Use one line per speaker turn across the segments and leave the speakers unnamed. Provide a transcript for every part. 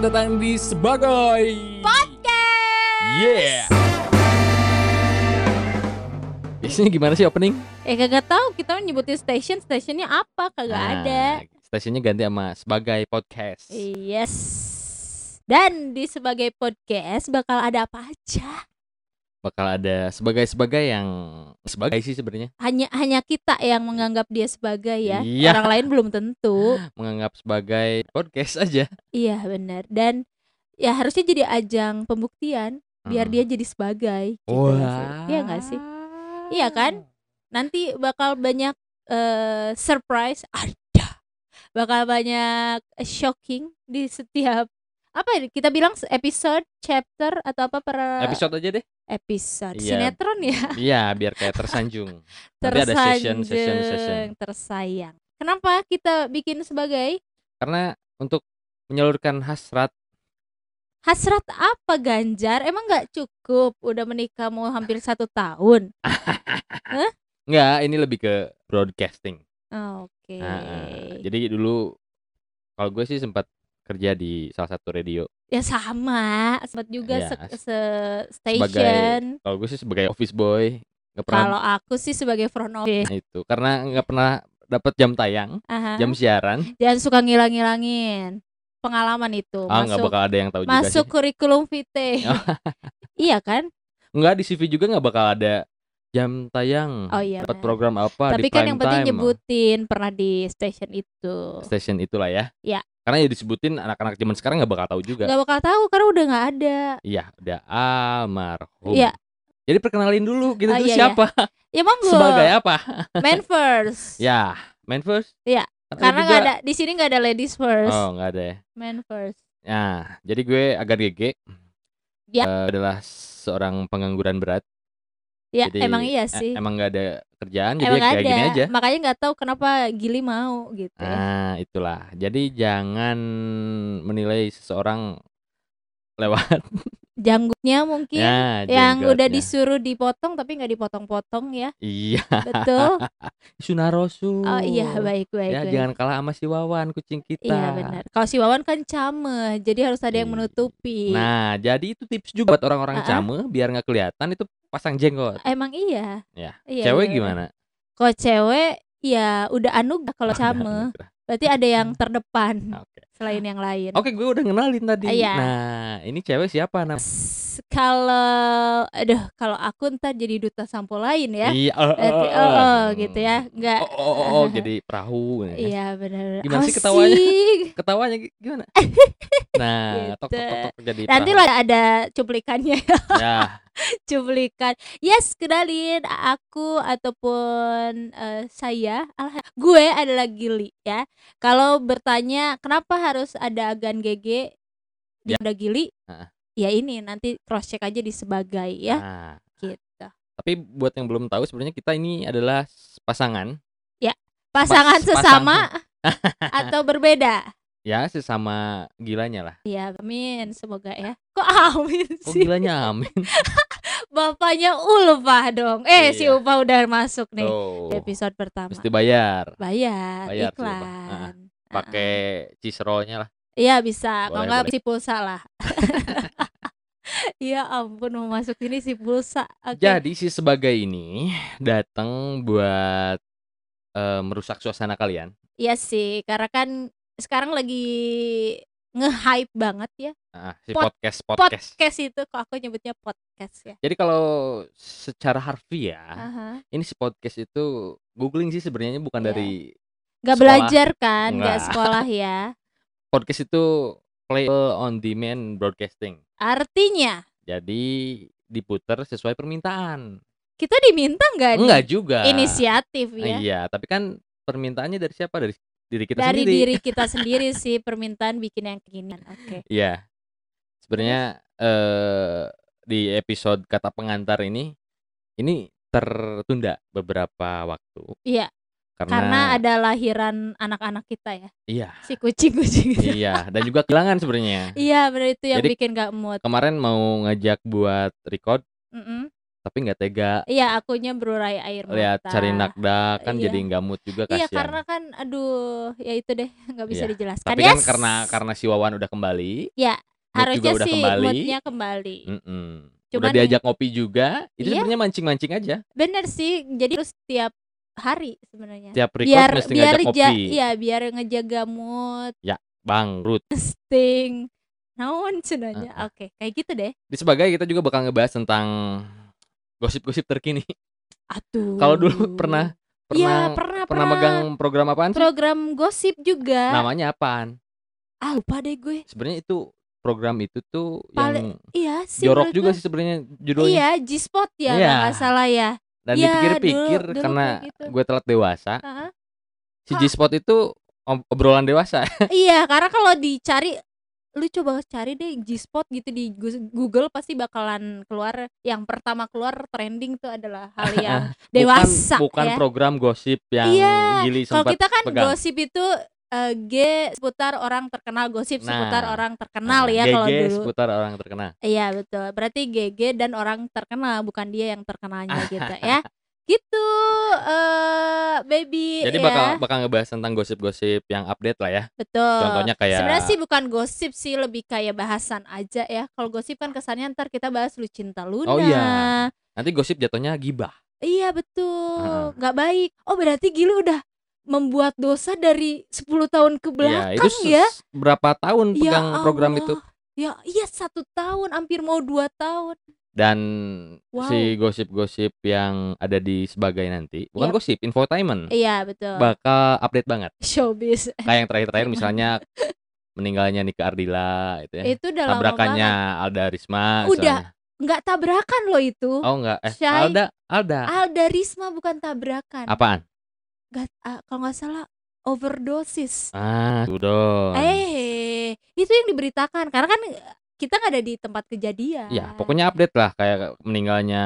Selamat datang di sebagai
Podcast.
Yeah. Biasanya gimana sih opening?
Eh kagak tahu kita nyebutin station, stationnya apa? Kagak
Nah,
ada.
Stasiunnya ganti sama sebagai podcast.
Yes. Dan di sebagai podcast bakal ada apa aja?
Bakal ada sebagai sebagai yang sebagai sih sebenarnya
Hanya hanya kita yang menganggap dia sebagai ya.
Iya.
Orang lain belum tentu.
menganggap sebagai podcast aja.
iya benar. Dan ya harusnya jadi ajang pembuktian biar
Hmm.
dia jadi sebagai. Gitu
Wah.
Iya nggak sih? Iya kan? Nanti bakal banyak eh, surprise ada. Bakal banyak shocking di setiap apa ya kita bilang episode, chapter atau apa per
Episode aja deh.
episode.
Iya.
sinetron ya?
Iya, biar kayak tersanjung. Nanti ada session, session, session.
tersanjung tersayang. Kenapa kita bikin sebagai?
Karena untuk menyalurkan hasrat.
Hasrat apa Ganjar? Emang nggak cukup? Udah menikah mau hampir satu tahun?
Enggak, ini lebih ke broadcasting.
oke.
Nah, jadi dulu kalau gue sih sempat kerja di salah satu radio.
ya sama sempat juga
Ya,
se,
s-
se-
Sebagai
station
kalau gue sih sebagai office boy, nggak pernah
kalau aku sih sebagai front office
itu karena nggak pernah dapat jam tayang,
Aha.
jam siaran.
jangan suka ngilang-ngilangin pengalaman itu
Ah, nggak bakal ada yang tahu juga
masuk
sih.
kurikulum vitae iya kan
Nggak di CV juga nggak bakal ada jam tayang.
Oh iya,
Dapat program apa
Tapi
di
kan yang penting
time.
nyebutin pernah di station itu.
station itulah ya.
Ya.
Karena ya disebutin anak-anak zaman sekarang nggak bakal tahu juga.
Gak bakal tahu karena udah nggak ada.
Iya, udah almarhum.
Iya.
Jadi perkenalin dulu kita
Oh,
tuh
iya, iya.
siapa?
Ya monggo.
Sebagai apa?
man first.
Ya, man first.
Iya, Karena
juga-
nggak ada di sini nggak ada ladies first.
Oh, nggak ada ya.
Man first.
Nah, jadi gue agak gege.
Ya.
Eh, adalah seorang pengangguran berat.
Ya
Jadi,
emang iya
eh,
sih.
emang nggak ada kerjaan, jadi
emang
ya kayak
ada.
gini aja.
Makanya nggak tahu kenapa Gili mau gitu.
Nah, itulah. Jadi jangan menilai seseorang lewat
Janggutnya mungkin
ya,
yang udah disuruh dipotong tapi nggak dipotong-potong ya.
Iya,
Betul.
Sunarosu.
Oh iya baik baik.
Ya,
baik.
jangan kalah sama si Wawan kucing kita.
Iya benar. Kalau si Wawan kan came, jadi harus ada yang
Iya.
menutupi.
Nah, jadi itu tips juga buat orang-orang
Ah-ah.
came biar nggak kelihatan itu pasang jenggot.
Emang iya.
Ya.
Iya,
Cewek
bener-bener.
gimana?
Kalau cewek ya udah anugerah kalau came. Berarti ada yang terdepan
Oke.
Selain yang lain.
Oke, gue udah kenalin tadi.
Iya.
Nah, ini cewek siapa nam?
S- Kalau aduh kalau aku ntar jadi duta sampo lain ya.
Iya, oh,
Berarti
oh,
oh, gitu ya. Enggak.
Oh, oh, oh, oh, jadi perahu. ya.
Iya benar.
Gimana sih ketawanya? Ketawanya gi- gimana? Nah,
Gitu.
tok tok tok, tok jadi
Nanti lah ada cuplikannya,
Ya,
cuplikan. Yes, kenalin aku ataupun eh, saya. Alha- gue adalah Gili ya. Kalau bertanya kenapa harus ada agan GG di udah Gili?
Heeh.
Ya ini nanti cross check aja di sebagai ya.
Nah,
Gitu.
tapi buat yang belum tahu sebenarnya kita ini adalah pasangan.
Pasangan
Pas-
sesama atau berbeda?
Ya, sesama gilanya lah.
Ya, amin. Semoga ya. Kok amin
Kok
sih?
gilanya amin.
Bapaknya Ulfa dong. Eh, si
Iya.
Ulfa udah masuk nih di episode pertama.
Mesti bayar.
Bayar,
Bayar Ulfa. Pakai cheese roll-nya lah.
Iya bisa, kalau nggak si pulsa lah. Iya ampun mau masuk ini si pulsa. Oke.
Jadi si sebagai ini datang buat eh, merusak suasana kalian.
Iya sih, karena kan sekarang lagi nge-hype banget ya.
Nah, si
Pod-
podcast podcast.
Podcast itu kok aku nyebutnya podcast ya.
Jadi kalau secara harfiah,
Aha.
ini si podcast itu googling sih sebenarnya bukan
Iya.
dari
Gak
Sekolah.
belajar kan, gak
Nggak.
sekolah ya.
podcast itu playable on demand broadcasting.
Artinya
Jadi diputar sesuai permintaan.
kita diminta nggak nih
Enggak juga.
inisiatif ya?
Iya, tapi kan permintaannya dari siapa? Dari diri kita
Dari
sendiri.
diri kita sendiri sih permintaan bikin yang kekinian. Oke.
Iya. Sebenarnya eh di episode kata pengantar ini ini tertunda beberapa waktu
Iya,
karena,
karena ada lahiran anak-anak kita ya.
iya
Si kucing-kucing itu.
iya dan juga kehilangan sebenarnya.
Iya, benar itu yang
Jadi-
bikin gak mood.
Kemarin mau ngajak buat record
Mm-mm.
tapi nggak tega
Iya, akunya berurai air
lihat cari
mata.
nakda kan
Iya.
jadi nggak mood juga
Iya,
kasihan.
karena kan aduh, ya itu deh nggak bisa
Iya.
dijelaskan.
Tapi kan
Yes.
karena karena si Wawan udah kembali,
Ya,
mood
harusnya sih
kembali.
moodnya kembali.
mm-mm.
Cuman
udah diajak ngopi juga, itu
Iya.
sebenarnya mancing-mancing aja.
Bener sih, jadi harus tiap hari sebenarnya.
Tiap record
biar
mesti
biar
ngajak
ja-
ngopi.
iya, biar ngejaga mood,
Bang Ruth.
sting, naon cenanya. Oke, kayak gitu deh.
Di sebagai kita juga bakal ngebahas tentang gosip-gosip terkini.
Atuh.
Kalau dulu pernah
Iya,
pernah
pernah,
pernah megang program apaan sih?
program gosip juga.
Namanya apaan?
Ah, lupa deh gue.
Sebenarnya itu program itu tuh
Paling-
yang
Iya sih.
jorok juga
gue.
sih sebenarnya judulnya.
Iya, G-Spot ya, nggak salah ya.
Dan
Iya,
dipikir-pikir
dulu- dulu
karena
gitu.
gue telat dewasa,
Heeh.
si G-Spot itu ob- obrolan dewasa.
iya, karena kalau dicari lu coba cari deh G-Spot gitu di Google pasti bakalan keluar yang pertama keluar trending tuh adalah hal yang dewasa
bukan bukan
ya.
program gosip yang
Iya,
Gili
Kalau
sempat
kita kan
pegang.
gosip itu eh, G seputar orang terkenal, gosip
Nah,
seputar orang terkenal
Nah,
ya kalau dulu.
seputar orang terkenal.
Iya betul. Berarti GG dan orang terkenal bukan dia yang terkenalnya gitu ya. Gitu eh baby
Jadi
ya.
bakal bakal ngebahas tentang gosip-gosip yang update lah ya.
Betul.
Contohnya kayak
Sebenarnya sih bukan gosip sih, lebih kayak bahasan aja ya. Kalau gosip kan kesannya ntar kita bahas lu cinta Luna.
Oh iya. nanti gosip jatuhnya gibah.
Iya betul, nggak baik. Oh berarti Gilu udah membuat dosa dari 10 tahun ke
Iya,
belakang
itu se-
ya?
berapa tahun
Ya
pegang program itu
Ya iya satu tahun, hampir mau dua tahun.
dan
Wow.
si gosip-gosip yang ada di sebagai nanti bukan
Yap.
gosip, infotainment.
Iya betul.
Bakal update banget.
Showbiz.
Kayak yang terakhir-terakhir misalnya meninggalnya Nika Ardila itu ya.
Itu udah lama
Tabrakannya
banget.
Alda Risma
Udah.
misalnya.
Nggak tabrakan loh itu.
Oh enggak, eh
Syai.
Alda, Alda.
Alda Risma bukan tabrakan.
Apaan?
Nggak, ah, kalau nggak salah overdosis.
Ah, Udon.
Eh, itu yang diberitakan karena kan kita nggak ada di tempat kejadian.
Ya, pokoknya update lah kayak meninggalnya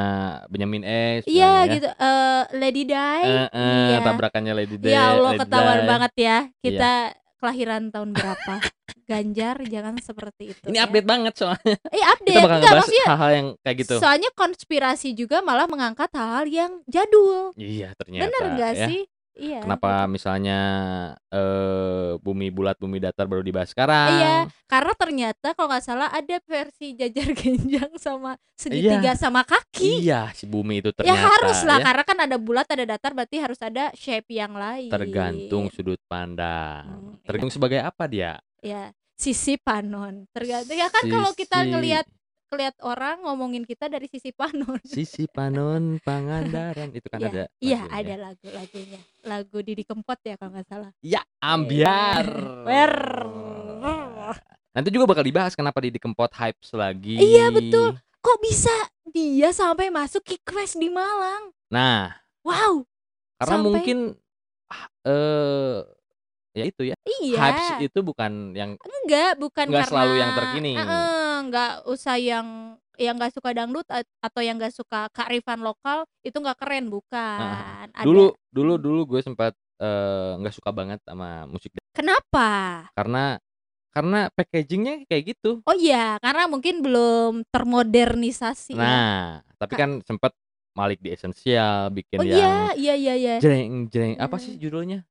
Benyamin S.
Iya
ya.
gitu. eh Lady Di.
Eh, eh,
Iya.
tabrakannya Lady Di.
Ya Allah
Lady
ketahuan
Di.
banget ya. Kita kelahiran tahun berapa? Ganjar jangan seperti itu.
Ini
ya.
update banget soalnya.
Eh update.
Kita bakal
Enggak, maksudnya
hal-hal yang kayak gitu.
Soalnya konspirasi juga malah mengangkat hal-hal yang jadul.
Iya, ternyata.
Bener nggak
ya.
sih? Iya.
Kenapa misalnya eh bumi bulat, bumi datar baru dibahas sekarang?
Iya, karena ternyata kalau nggak salah ada versi jajar genjang sama segitiga sama kaki.
Iya, si bumi itu
ya
ternyata
harus lah,
ya,
karena kan ada bulat, ada datar, berarti harus ada shape yang lain.
tergantung sudut pandang.
Hmm, iya.
Tergantung sebagai apa dia?
Ya, sisi panon. Tergantung ya kan kalau kita
Sisi-
ngelihat ngelihat orang ngomongin kita dari sisi panon.
Sisi Panon Pangandaran itu kan
Iya,
ada.
Iya,
lagunya.
ada lagu-lagunya. Lagu Didi Kempot ya kalau nggak salah.
Ya, ambiar.
Wer.
Nanti juga bakal dibahas kenapa Didi Kempot hype lagi.
Iya, betul. Kok bisa dia sampai masuk Kick Quest di Malang?
Nah,
Wow.
karena
Sampai-
mungkin ah, eh ya itu ya.
Iya.
Hypes itu bukan yang
Enggak, bukan
Nggak
karena
selalu yang terkini.
Heeh, enggak usah yang yang nggak suka dangdut at- atau yang nggak suka kearifan lokal itu nggak keren bukan. Ada.
dulu dulu dulu gue sempat eh, nggak suka banget sama musik
Kenapa?
karena karena packagingnya kayak gitu.
Oh iya, karena mungkin belum termodernisasi. ya.
Nah, tapi kan sempat Malik di esensial bikin
Oh
yang
iya, iya iya iya.
jreng jreng apa
Hmm.
sih judulnya?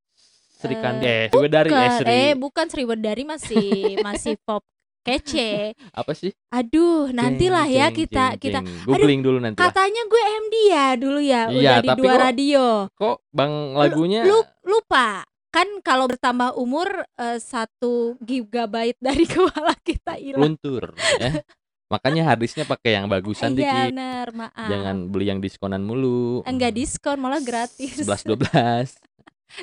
Sri Kandi
Eh,
eh, Sri Wedari eh,
Bukan,
Sri
eh bukan Sri Wedari masih masih pop kece.
apa sih?
Aduh, nantilah
Jeng,
ya kita
jeng,
kita
jeng. googling dulu nanti
katanya gue MD ya dulu ya,
Iya,
udah di
tapi
dua
kok-
radio.
Kok Bang lagunya
Lu lupa kan kalau bertambah umur eh, satu gigabyte dari kepala kita hilang.
luntur ya. Makanya harddisknya pakai yang bagusan
Iya
dikit.
benar, maaf.
Jangan beli yang diskonan mulu.
enggak diskon malah gratis.
11 12.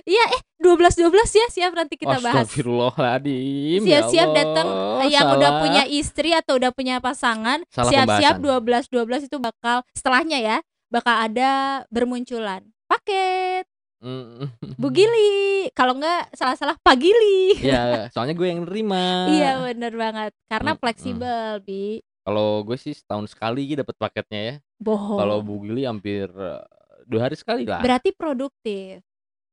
Iya eh 12 12 ya siap nanti kita bahas.
Astagfirullahaladzim ya
Siap-siap datang yang udah
salah.
punya istri atau udah punya pasangan, siap-siap
pembahasan.
12 12 itu bakal setelahnya ya, bakal ada bermunculan paket
Mm,
Bu Gili. Kalau enggak salah-salah Pak Gili.
ya, soalnya gue yang nerima.
Iya bener banget karena
Mm-mm.
fleksibel bi
Kalau gue sih setahun sekali dapat paketnya ya.
bohong.
Kalau Bu Gili hampir eh, dua hari sekali lah.
Berarti produktif.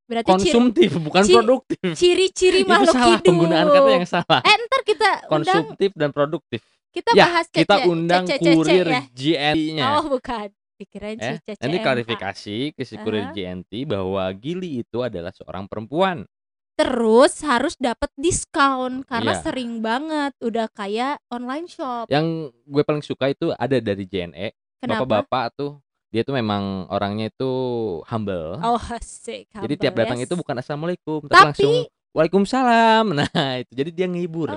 Berarti ciri-
Konsumtif bukan
ci-
produktif.
ciri-ciri
Itu
makhluk
salah
hidup.
penggunaan kata yang salah.
Eh ntar kita undang
Konsumtif dan produktif.
kita
ya,
bahas
kita
cece-
undang
cece-cece
kurir
ya.
GNI-nya.
Oh bukan. Dikirain
Eh,
si
nanti klarifikasi ke si kurir
Aha.
JNT bahwa Gili itu adalah seorang perempuan.
Terus harus dapat diskon karena
Iya.
sering banget udah kayak online shop.
Yang gue paling suka itu ada dari JNE,
Kenapa?
bapak-bapak tuh dia tuh memang orangnya itu humble.
Oh, asik.
Jadi tiap datang
humbles.
itu bukan assalamualaikum, tapi,
Tapi
langsung waalaikumsalam. Nah itu jadi dia ngehibur.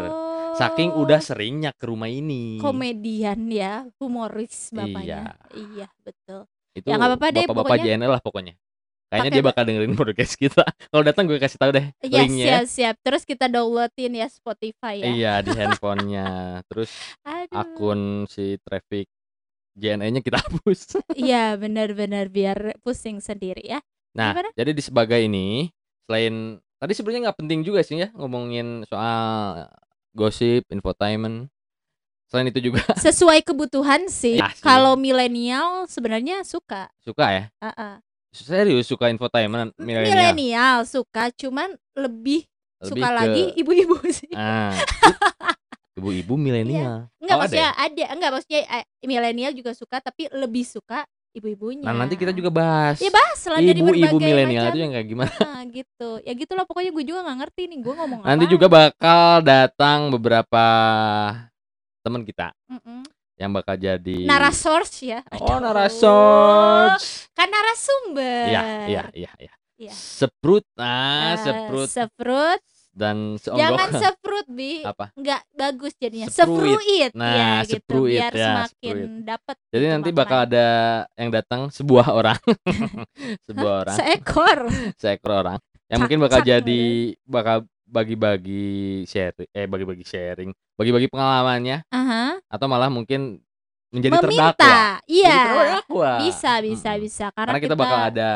Saking
Oh,
udah seringnya ke rumah ini.
komedian ya, humoris bapaknya.
Iya.
Iya, betul.
Itu
Ya apa-apa deh
bapak-bapak
pokoknya.
Lah pokoknya. Kayaknya dia
ba-
bakal dengerin podcast kita. Kalau datang gue kasih tahu deh
Iya,
linknya.
siap-siap. Terus kita downloadin ya Spotify ya.
Iya di handphonenya. Terus
Aduh.
akun si traffic JNE-nya kita hapus.
Iya, benar-benar biar pusing sendiri ya.
Nah,
Gimana?
jadi di sebagai ini selain tadi sebenarnya nggak penting juga sih ya ngomongin soal gosip, infotainment. Selain itu juga
Sesuai kebutuhan sih.
Asli.
Kalau milenial sebenarnya suka.
suka ya.
Heeh.
Serius suka infotainment milenial.
Milenial suka, cuman lebih,
Lebih
suka
ke-
lagi ibu-ibu sih.
Ah, ibu-ibu milenial.
Enggak
Oh, ada
maksudnya
ya?
ada, enggak maksudnya eh, milenial juga suka tapi lebih suka ibu-ibunya.
Nah, nanti kita juga bahas.
Ya bahas lah dari
Ibu-ibu
berbagai
milenial
macam.
itu yang kayak gimana?
Nah, gitu. Ya gitulah pokoknya gue juga nggak ngerti nih gue ngomong
Nanti
apa.
juga bakal datang beberapa teman kita
Mm-mm.
yang bakal jadi
narasors ya.
Oh, narasors.
Kan narasumber.
Iya, iya, iya, iya.
Iya.
Seprut, ah,
Eh,
seprut
Sefruit.
Dan
Jangan
seonggok.
sefruit, Bi.
Apa?
Nggak bagus jadinya. Sefruit.
Nah,
ya, gitu. Biar
ya,
semakin dapat.
Jadi
gitu
nanti bakal
maknanya.
ada yang datang sebuah orang, sebuah orang,
Seekor.
seekor orang yang
Cak-
mungkin bakal
cak
jadi bakal bagi-bagi sharing, eh bagi-bagi sharing, bagi-bagi pengalamannya
Aha.
atau malah mungkin menjadi terdakwa.
Meminta.
Jadi
Iya.
terdakwa.
Bisa, bisa,
Mm-mm.
bisa. Karena,
Karena kita bakal ada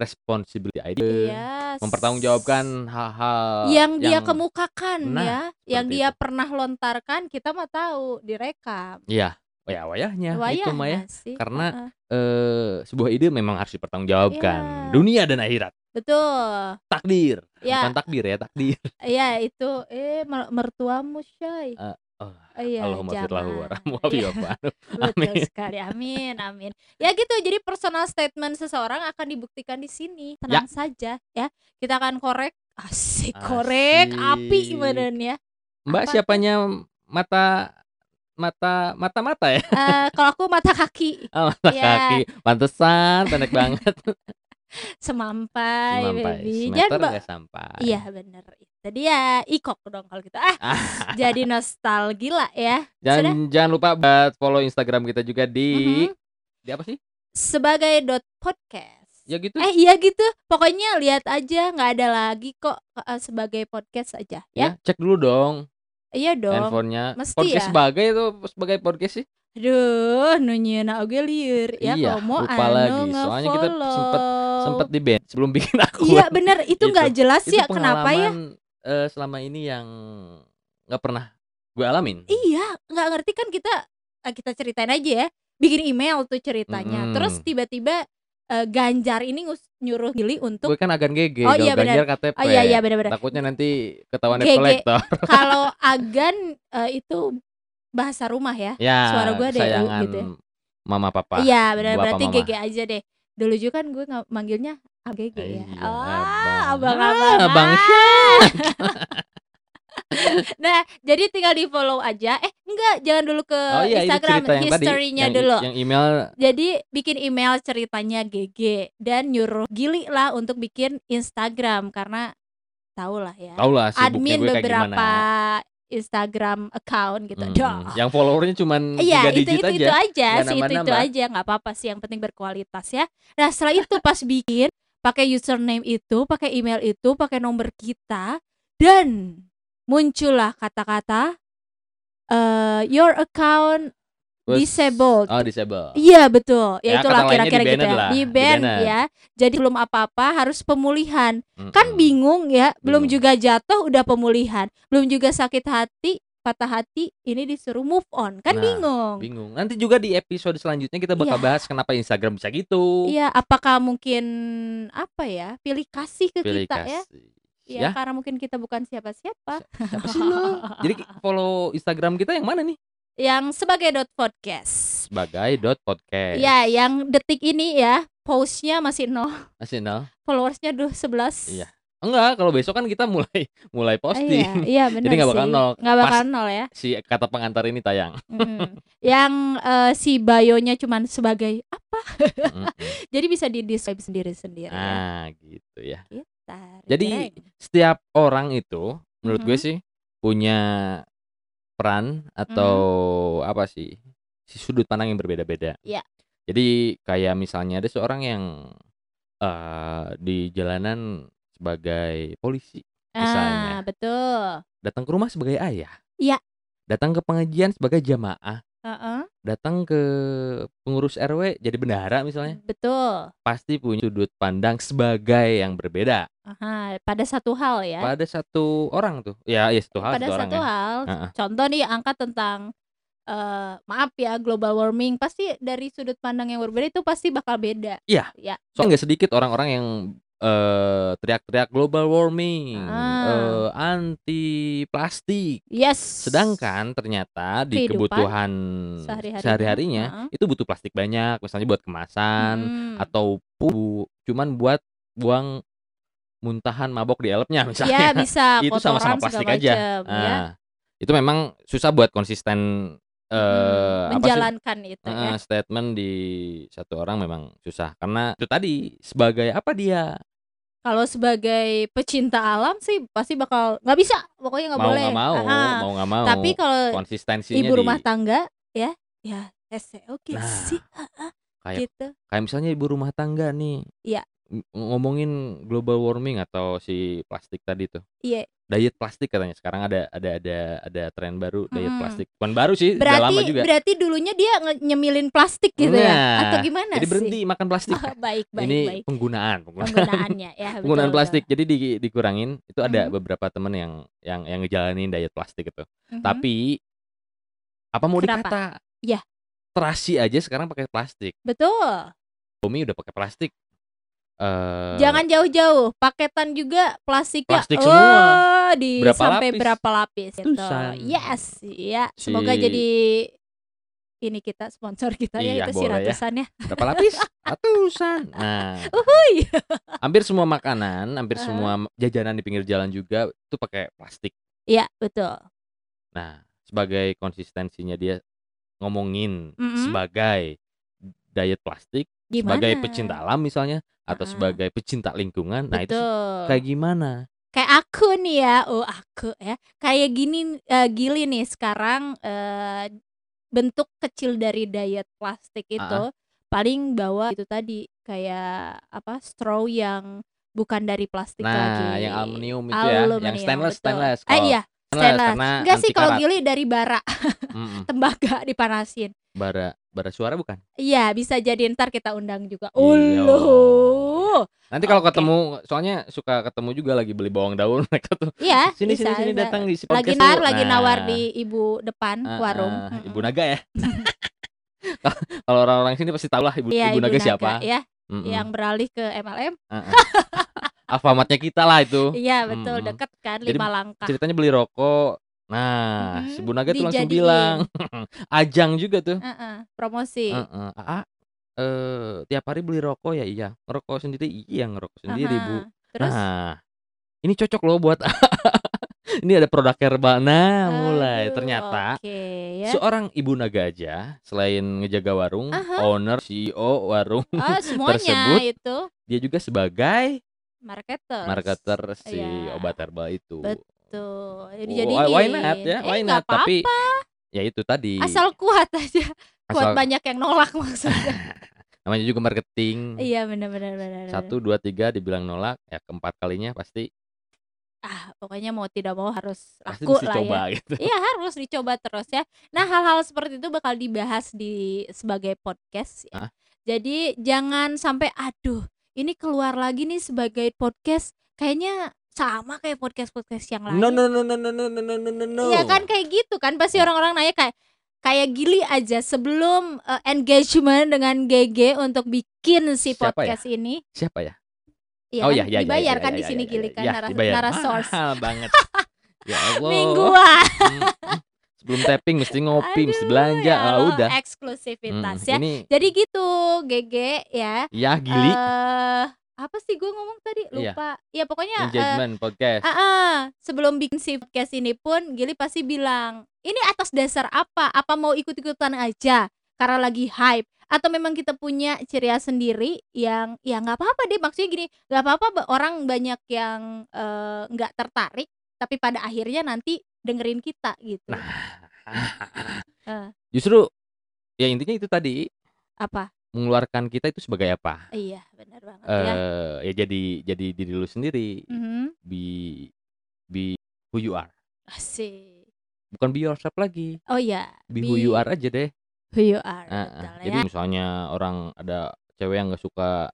responsibility ID,
Iya.
mempertanggungjawabkan hal-hal
yang dia kemukakan
Nah,
ya, yang dia
itu.
pernah lontarkan kita mah tahu direkam.
Iya, wayah-wayahnya itu mah ya.
Wayahnya sih.
Karena-
Heeh.
Eh, sebuah ide memang harus dipertanggungjawabkan.
Iya.
Dunia dan akhirat.
betul.
Takdir.
Ya,
Bukan takdir ya, takdir.
ya itu eh mer- mertuamu Shay.
Eh, oh,
Iya,
Allahumma firlahu warahmu wa
Iya, betul
Amin.
sekali. Amin, amin. Ya gitu. Jadi personal statement seseorang akan dibuktikan di sini.
Ya.
Tenang saja ya. Kita akan korek asik korek api
Asik.
badannya.
Mbak
Apa
siapanya mata mata mata mata ya?
Eh kalau aku mata kaki
Oh, mata
Iya.
kaki. Pantesan pendek banget.
Semampai,
Sampai
baby.
semeter
Jangan ba-
nggak sampai.
Iya bener itu dia ikok dong kalau gitu ah jadi nostalgia ya
jangan jangan lupa buat follow Instagram kita juga di
Mhm.
di apa sih?
sebagai dot podcast
Ya gitu.
eh iya gitu pokoknya lihat aja nggak ada lagi kok eh, sebagai podcast aja ya,
ya, cek dulu dong
iya dong
handphonenya.
Mesti
podcast
ya.
sebagai itu sebagai podcast sih.
Aduh nunyeuna oge liur ya
Iya,
mau
lupa
anu
lagi. Soalnya kita sempet sempet di band sebelum bikin akun.
iya bener itu
Gitu.
nggak jelas
itu
ya kenapa ya
eh, selama ini yang nggak pernah gue alamin.
Iya, nggak ngerti kan kita eh, kita ceritain aja ya. Bikin email tuh ceritanya.
Mm-mm.
Terus tiba-tiba eh, Ganjar ini nyuruh Gili untuk
Gue kan agan GG,
Oh, iya, benar.
Ganjar KTP.
Oh iya iya benar-benar.
Takutnya nanti ketahuan debt collector.
Kalau Agan eh, itu bahasa rumah ya.
Ya,
Suara gua deh,
sayangan
gitu ya.
mama papa.
Iya, benar berarti
mama.
GG aja deh. Dulu juga kan gue manggilnya AGG ya.
Iya,
Ah,
abang.
abang-abang.
Ah, Bang
Nah, jadi tinggal di follow aja. Eh, enggak, jangan dulu ke
Oh iya,
Instagram
yang tadi. Yang,
dulu.
yang email
Jadi bikin email ceritanya GG dan nyuruh Gili lah untuk bikin Instagram karena tau lah ya.
tau lah sibuknya
Admin
gue kayak
beberapa. Instagram account gitu.
Hmm,
Dah.
Yang followernya cuman
Iya
tiga
itu
digit
itu
aja.
itu aja
Nggak
sih itu itu aja nggak apa-apa sih yang penting berkualitas ya. Nah setelah itu pas bikin pakai username itu pakai email itu pakai nomor kita dan muncullah kata-kata eh your account
Terus-
disabled.
Oh, disable.
Iya betul, ya,
Ya,
itulah kira-kira gitu ya.
lah,
Di ban
di-banned.
ya. Jadi belum apa-apa harus pemulihan.
Mm-mm.
Kan bingung ya, belum
Bingung.
juga jatuh udah pemulihan, belum juga sakit hati, patah hati, ini disuruh move on. Kan
Nah,
bingung.
Bingung. Nanti juga di episode selanjutnya kita bakal
Iya.
bahas kenapa Instagram bisa gitu.
Iya, apakah mungkin apa ya? Pilih kasih ke
Pilih
kita ya?
kasih.
Ya,
Ya,
karena mungkin kita bukan siapa-siapa.
siapa sih lo? Jadi follow Instagram kita yang mana nih?
Yang sebagai dot podcast.
sebagai dot podcast.
Ya, yang detik ini ya postnya masih nol,
Masih nol.
followersnya duh 11
Iya. Enggak, kalau besok kan kita mulai mulai
Iya,
posting.
iya benar
Jadi nggak bakal
sih.
nol.
Nggak bakal nol ya.
Si kata pengantar ini tayang.
Mm. yang eh, si bio-nya cuman sebagai apa?
Mm-mm.
Jadi bisa di describe sendiri-sendiri ya.
ah, gitu ya.
Tar,
Jadi setiap orang itu menurut gue
Mhm.
sih punya peran atau apa sih? Si sudut pandang yang berbeda-beda.
Iya.
Jadi kayak misalnya ada seorang yang eh di jalanan sebagai polisi misalnya.
ah, betul.
datang ke rumah sebagai ayah.
Iya.
Datang ke pengajian sebagai jamaah,
Heeh,
datang ke pengurus RW jadi bendahara misalnya,
betul.
pasti punya sudut pandang sebagai yang berbeda
Aha, pada satu hal ya.
pada satu orang tuh. Ya, ya satu hal
pada
satu orang
satu
ya.
hal.
Heeh.
Contoh nih angkat tentang eh maaf ya global warming pasti dari sudut pandang yang berbeda itu pasti bakal beda.
Iya.
Ya.
Soalnya nggak sedikit orang-orang yang eh teriak-teriak global warming,
Ah.
eh, anti plastik.
Yes.
Sedangkan ternyata di
Kehidupan
kebutuhan
sehari-harinya,
sehari-harinya
heeh.
itu butuh plastik banyak, misalnya buat kemasan
Hmm.
atau pu cuman buat buang muntahan mabok di elpnya misalnya.
Ya bisa
itu sama-sama plastik aja.
macem, ya.
Ah, Itu memang susah buat konsisten eh
Hmm,
apa sih?
menjalankan itu
Eh,
ya.
statement di satu orang memang susah karena itu tadi sebagai apa dia
Kalau sebagai pecinta alam sih pasti bakal nggak bisa, pokoknya nggak boleh.
nggak mau mau nggak mau.
Tapi kalau ibu
di
rumah tangga ya, ya ese oke
Nah,
sih,
kayak
gitu.
kayak misalnya ibu rumah tangga nih
Iya.
ng- ngomongin global warming atau si plastik tadi tuh
Iya.
diet plastik katanya sekarang ada ada ada ada tren baru diet
Mm-mm.
plastik bukan baru sih udah lama juga
berarti dulunya dia nge- nyemilin plastik gitu ya?
Nah,
Atau gimana
jadi
sih?
berhenti makan plastik
Oh, baik baik
ini
baik.
penggunaan penggunaan
Penggunaannya ya betul,
penggunaan
betul.
plastik jadi di, dikurangin itu ada
Mhm.
beberapa temen yang yang yang ngejalanin diet plastik itu
Mhm.
tapi apa mau
Kenapa?
dikata
Iya.
Terasi aja sekarang pakai plastik
Betul.
Bumi udah pakai plastik eh
Jangan jauh-jauh, paketan juga plastiknya.
Plastik
oh,
semua.
di
Berapa
sampai
lapis?
berapa lapis gitu. Yes, ya. Semoga
Si-
jadi ini kita sponsor kita ya
Iya,
itu si
ya.
ratusan ya.
berapa lapis ratusan nah
Uhuy.
hampir semua makanan hampir
Aha.
semua jajanan di pinggir jalan juga itu pakai plastik
Iya, betul.
nah sebagai konsistensinya dia ngomongin
Mm-mm.
sebagai diet plastik
Gimana?
sebagai pecinta alam misalnya atau
Ah.
sebagai pecinta lingkungan nah itu
Betul.
kayak gimana
kayak aku nih ya oh aku ya kayak gini eh, gili nih sekarang eh, bentuk kecil dari diet plastik itu paling bawa itu tadi kayak apa straw yang bukan dari plastik lagi
nah yang aluminium itu ya yang
Aluminium,
stainless
betul.
stainless
eh iya
stainless karena
enggak sih kalau
karat.
gili dari bara
Mm-mm.
tembaga dipanasin
bara bara suara bukan
iya bisa jadi ntar kita undang juga
Iya.
Uluh.
nanti kalau
Oke.
ketemu soalnya suka ketemu juga lagi beli bawang daun mereka tuh
iya
sini
bisa,
sini sini datang di si
lagi nar
lu.
lagi
Nah,
nawar di ibu depan
ah,
warung
ah,
Mm-mm.
ibu naga ya kalau orang-orang sini pasti tahu lah ibu,
Iya,
ibu naga siapa
ya
Mm-mm.
yang beralih ke MLM.
Alfamatnya kita lah itu
Iya betul
Mm-mm.
deket kan
Jadi
lima langkah.
ceritanya beli rokok nah
Mhm,
si bu naga tuh langsung bilang ajang juga tuh
Heeh, promosi.
Heeh. Aa, eh tiap hari beli rokok ya iya ngerokok sendiri iya ngerokok sendiri bu
Aha. Terus
Nah, ini cocok loh buat ini ada produk herbal. Nah, mulai
aduh,
ternyata
Oke ya.
seorang ibu naga aja selain ngejaga warung,
Aha.
owner, CEO warung,
Ah, semuanya
tersebut
itu
dia juga sebagai
marketer.
marketer si
Iya.
obat herbal itu.
Tuh, jadi
Oh, why not ya? Why not? Tapi ya itu tadi
asal kuat aja.
asal-
Kuat banyak yang nolak maksudnya.
namanya juga marketing.
iya benar benar benar. benar.
Satu, dua, tiga dibilang nolak, ya keempat kalinya pasti
Ah, pokoknya mau tidak mau harus
pasti
laku lah
coba
ya.
gitu.
Iya harus dicoba terus ya. Nah hal-hal seperti itu bakal dibahas di sebagai podcast.
Hah?
Ya. Jadi jangan sampai aduh ini keluar lagi nih sebagai podcast kayaknya sama kayak podcast podcast yang lain.
No no no no no no no no no no.
Iya kan kayak gitu kan pasti
Ya.
orang-orang nanya kayak kayak gili aja sebelum eh, engagement dengan GG untuk bikin si
Siapa ya?
podcast ini.
Siapa ya?
Iya
oh
kan?
ya ya ya,
dibayar
ya,
kan
ya,
di
ya,
sini
ya,
gili
ya,
kan
ya,
naras naras source.
Mahal banget. ya Allah.
Mingguan.
Sebelum tapping mesti ngopi, mesti
Aduh,
belanja.
ya
Ah, udah.
eksklusivitas
Hmm,
ya.
ini
Jadi gitu, GG ya.
ya Gili
Eh, apa sih gue ngomong tadi?
Iya.
Lupa. Ya pokoknya eh,
Engagement Podcast.
ah, ah, sebelum bikin si podcast ini pun Gili pasti bilang, "Ini atas dasar apa? Apa mau ikut-ikutan aja karena lagi hype atau memang kita punya ciri khas sendiri yang ya nggak apa-apa deh maksudnya gini nggak apa-apa ba- orang banyak yang eh, nggak tertarik tapi pada akhirnya nanti dengerin kita gitu Eh.
Justru ya intinya itu tadi
apa
mengeluarkan kita itu sebagai apa?
iya benar banget ya
Eh ya jadi jadi diri lu sendiri.
Mhm.
Be be who you are.
asik
Bukan be yourself lagi.
oh ya
Be who you are aja deh.
who you are
ah.
betul
Jadi
ya
misalnya orang ada cewek yang nggak suka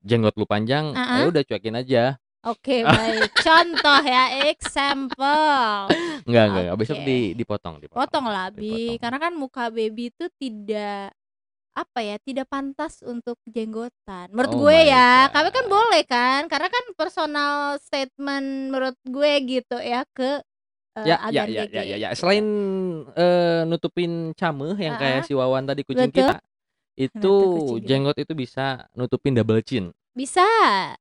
jenggot lu panjang,
Ah,
ya
ah.
udah cuekin aja.
Oke baik contoh ya example
Enggak enggak, enggak. besok di dipotong, dipotong.
potong lah bi
Dipotong.
karena kan muka baby itu tidak apa ya tidak pantas untuk jenggotan menurut
Oh
gue ya kami kan boleh kan karena kan personal statement menurut gue gitu ya ke eh,
Ya, ya, ya, ya, ya, ya. Selain eh, nutupin cameh yang
Ah,
kayak
ah.
si Wawan tadi kucing
Betul.
kita, itu
kucing
jenggot itu bisa nutupin double chin.
Bisa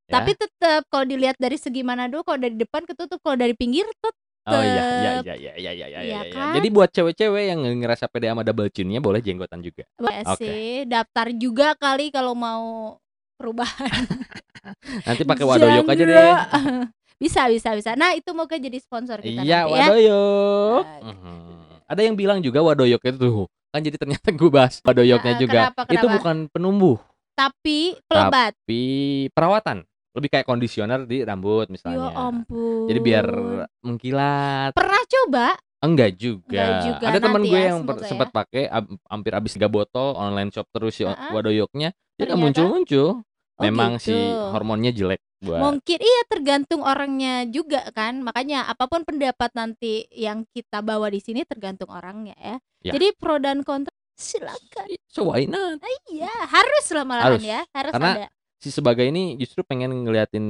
Ya.
tapi tetap kalau dilihat dari segi mana dulu kalau dari depan ketutup kalau dari pinggir tetap
Oh iya, iya, iya, iya, iya, iya, iya,
Iya
iya,
kan?
Jadi buat cewek-cewek yang ngerasa pede sama double chinnya boleh jenggotan juga.
boleh
Oke.
sih daftar juga kali kalau mau perubahan
Nanti pakai wadoyok aja deh.
Bisa bisa bisa nah itu moga jadi sponsor kita
Iya,
nanti ya
wadoyok.
Oke.
Mhm. Ada yang bilang juga wadoyok itu tuh. Kan jadi ternyata gue bahas wadoyoknya
Ah,
juga.
kenapa,
Itu
kenapa?
bukan penumbuh,
tapi pelebat
tapi perawatan. Lebih kayak kondisioner di rambut
ya
misalnya.
ampun
Jadi biar mengkilat.
pernah coba
Enggak juga.
Enggak juga,
Ada teman gue
ya,
yang
semoga ya.
sempat pakai am- hampir habis 3 botol online shop terus si
Ah-ah.
wadoyoknya. Dia nggak muncul-muncul.
Oh,
Memang si
gitu.
hormonnya jelek buat
mungkin iya tergantung orangnya juga kan makanya apa pun pendapat nanti yang kita bawa di sini tergantung orangnya ya,
Ya.
jadi pro dan kontra silakan
So why not?
iya harus lah malahan
Harus.
ya harus
Karena
ada
Si sebagai ini justru pengen ngeliatin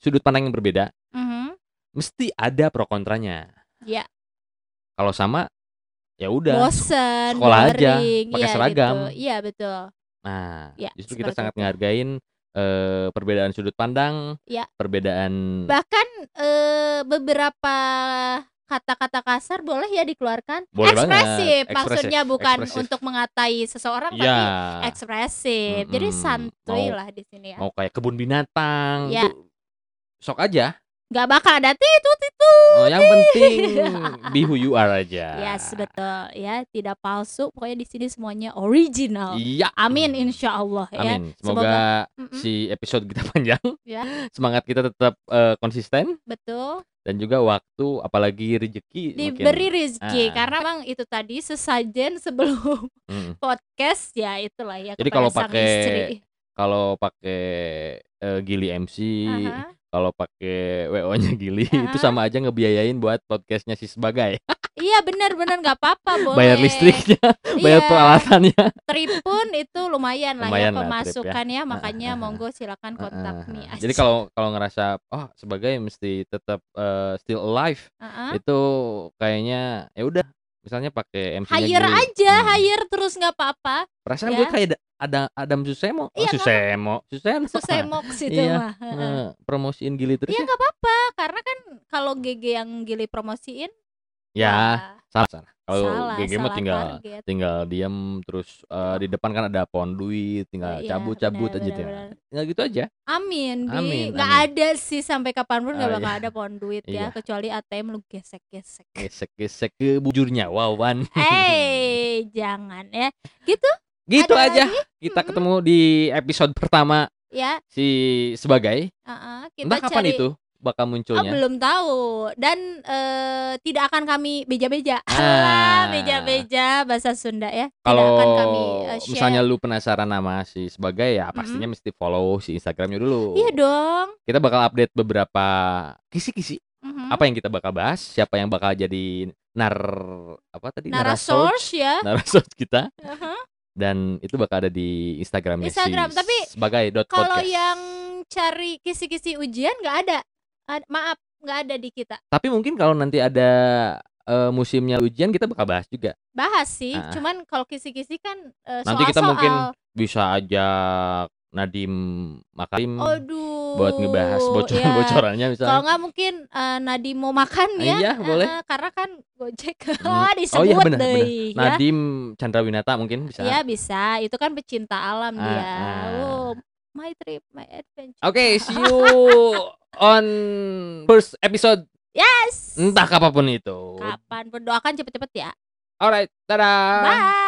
sudut pandang yang berbeda.
Mhm.
Mesti ada pro kontranya.
Ya.
Kalau sama ya udah.
bosen
sekolah aja,
boring,
pakai
iya
seragam.
gitu. iya betul
Nah,
Ya,
justru kita sangat
itu.
ngehargain eh, perbedaan sudut pandang,
Ya.
perbedaan
bahkan eh, beberapa kata-kata kasar boleh ya dikeluarkan
Boleh banget,
ekspresif
ekspresif,
maksudnya bukan
ekspresif.
untuk mengatai seseorang tapi
ya
ekspresif jadi
Mm-mm.
santuy
Mau-
lah di sini ya
mau kayak kebun binatang
Ya.
sok aja.
Nggak bakal ada titut itu
Oh, yang penting be who you are aja.
yes betul ya tidak palsu pokoknya di sini semuanya original
Iya.
amin insya Allah ya
Amin. Semoga,
Mm-mm.
si episode kita panjang.
Ya.
Semangat kita tetap eh, konsisten
betul
dan juga waktu apalagi rezeki
diberi rezeki
Ah.
karena bang itu tadi sesajen sebelum
Mm.
podcast ya itulah ya
Jadi kalau pakai. Kalau pakai eh, Gili MC,
Aha.
Kalau pakai WO-nya Gili
Ah.
itu sama aja ngebiayain buat podcastnya si sebagai.
iya benar benar nggak apa-apa boleh
Bayar listriknya, bayar
Iya,
peralatannya.
trip pun itu lumayan lah
Lumayan
ya
lah trip ya.
pemasukannya makanya
ah, ah.
monggo silakan kontak
Heeh.
me aja.
Jadi kalau kalau ngerasa oh sebagai mesti tetap eh, still alive
Heeh.
itu kayaknya ya udah misalnya pakai MC-nya
hire
Gili.
aja
Hmm.
hire terus nggak apa-apa
Perasaan
ya.
gue kayak ada Adam Susemo. Oh,
Iya,
Susemo. Susemo.
susemok situ
Iya.
mah.
Nge- promosiin Gili terus
Iya
ya.
nggak apa-apa karena kan kalau GG yang Gili promosiin
Ya,
wah,
salah salah. Kalau GG mah tinggal
target.
tinggal diam terus eh, di depan kan ada pohon duit, tinggal
Iya,
cabut-cabut
benar,
aja
benar,
tuh.
benar.
Tinggal gitu aja.
Amin, Bi.
Amin,
Nggak
amin.
ada sih sampai kapan pun nggak
Oh,
bakal
iya.
ada pohon duit ya,
Iya.
kecuali ATM lu gesek-gesek.
Gesek-gesek ke bujurnya, wawan.
Eh, jangan ya. Gitu
gitu
ada
aja.
lagi?
Kita
Mm-mm.
ketemu di episode pertama
ya.
si sebagai.
Kita
Entah kapan
cari
itu bakal
Oh,
munculnya.
belum tahu dan eh, tidak akan kami beja-beja.
Ah.
Alah, beja-beja bahasa Sunda ya.
Kalau
kami share.
misalnya lu penasaran nama si sebagai ya pastinya mesti follow si Instagramnya dulu.
Iya dong.
Kita bakal update beberapa kisi-kisi
Mhm.
apa yang kita bakal bahas, siapa yang bakal jadi nar apa tadi
Narasors ya.
narasors kita
Heeh.
Dan itu bakal ada di Instagramnya
Instagram,
si
tapi
sebagai dot
Kalau yang cari kisi-kisi ujian nggak ada. Ad- maaf, nggak ada di kita.
Tapi mungkin kalau nanti ada eh, musimnya ujian kita bakal bahas juga.
bahas sih
Ah.
cuman kalau kisi-kisi kan eh,
Nanti kita
soal-soal.
mungkin bisa ajak Nadim Makarim
Aduh.
Buat ngebahas
ya.
bocoran-bocorannya
Kalau
misalnya.
nggak mungkin eh, Nadi mau makan ya.
iya, boleh.
Eh, karena kan Gojek
Hmm.
ah, disebut
Oh iya benar
deh,
benar.
ya.
Nadim Chandra Winata mungkin bisa.
Ya bisa, itu kan pecinta alam
Ah,
dia.
ah.
Oh, my trip, my adventure.
Oke, see you on first episode
Yes.
entah kapan pun itu.
Kapan berdoakan cepet-cepet ya.
Alright, dadah.
Bye.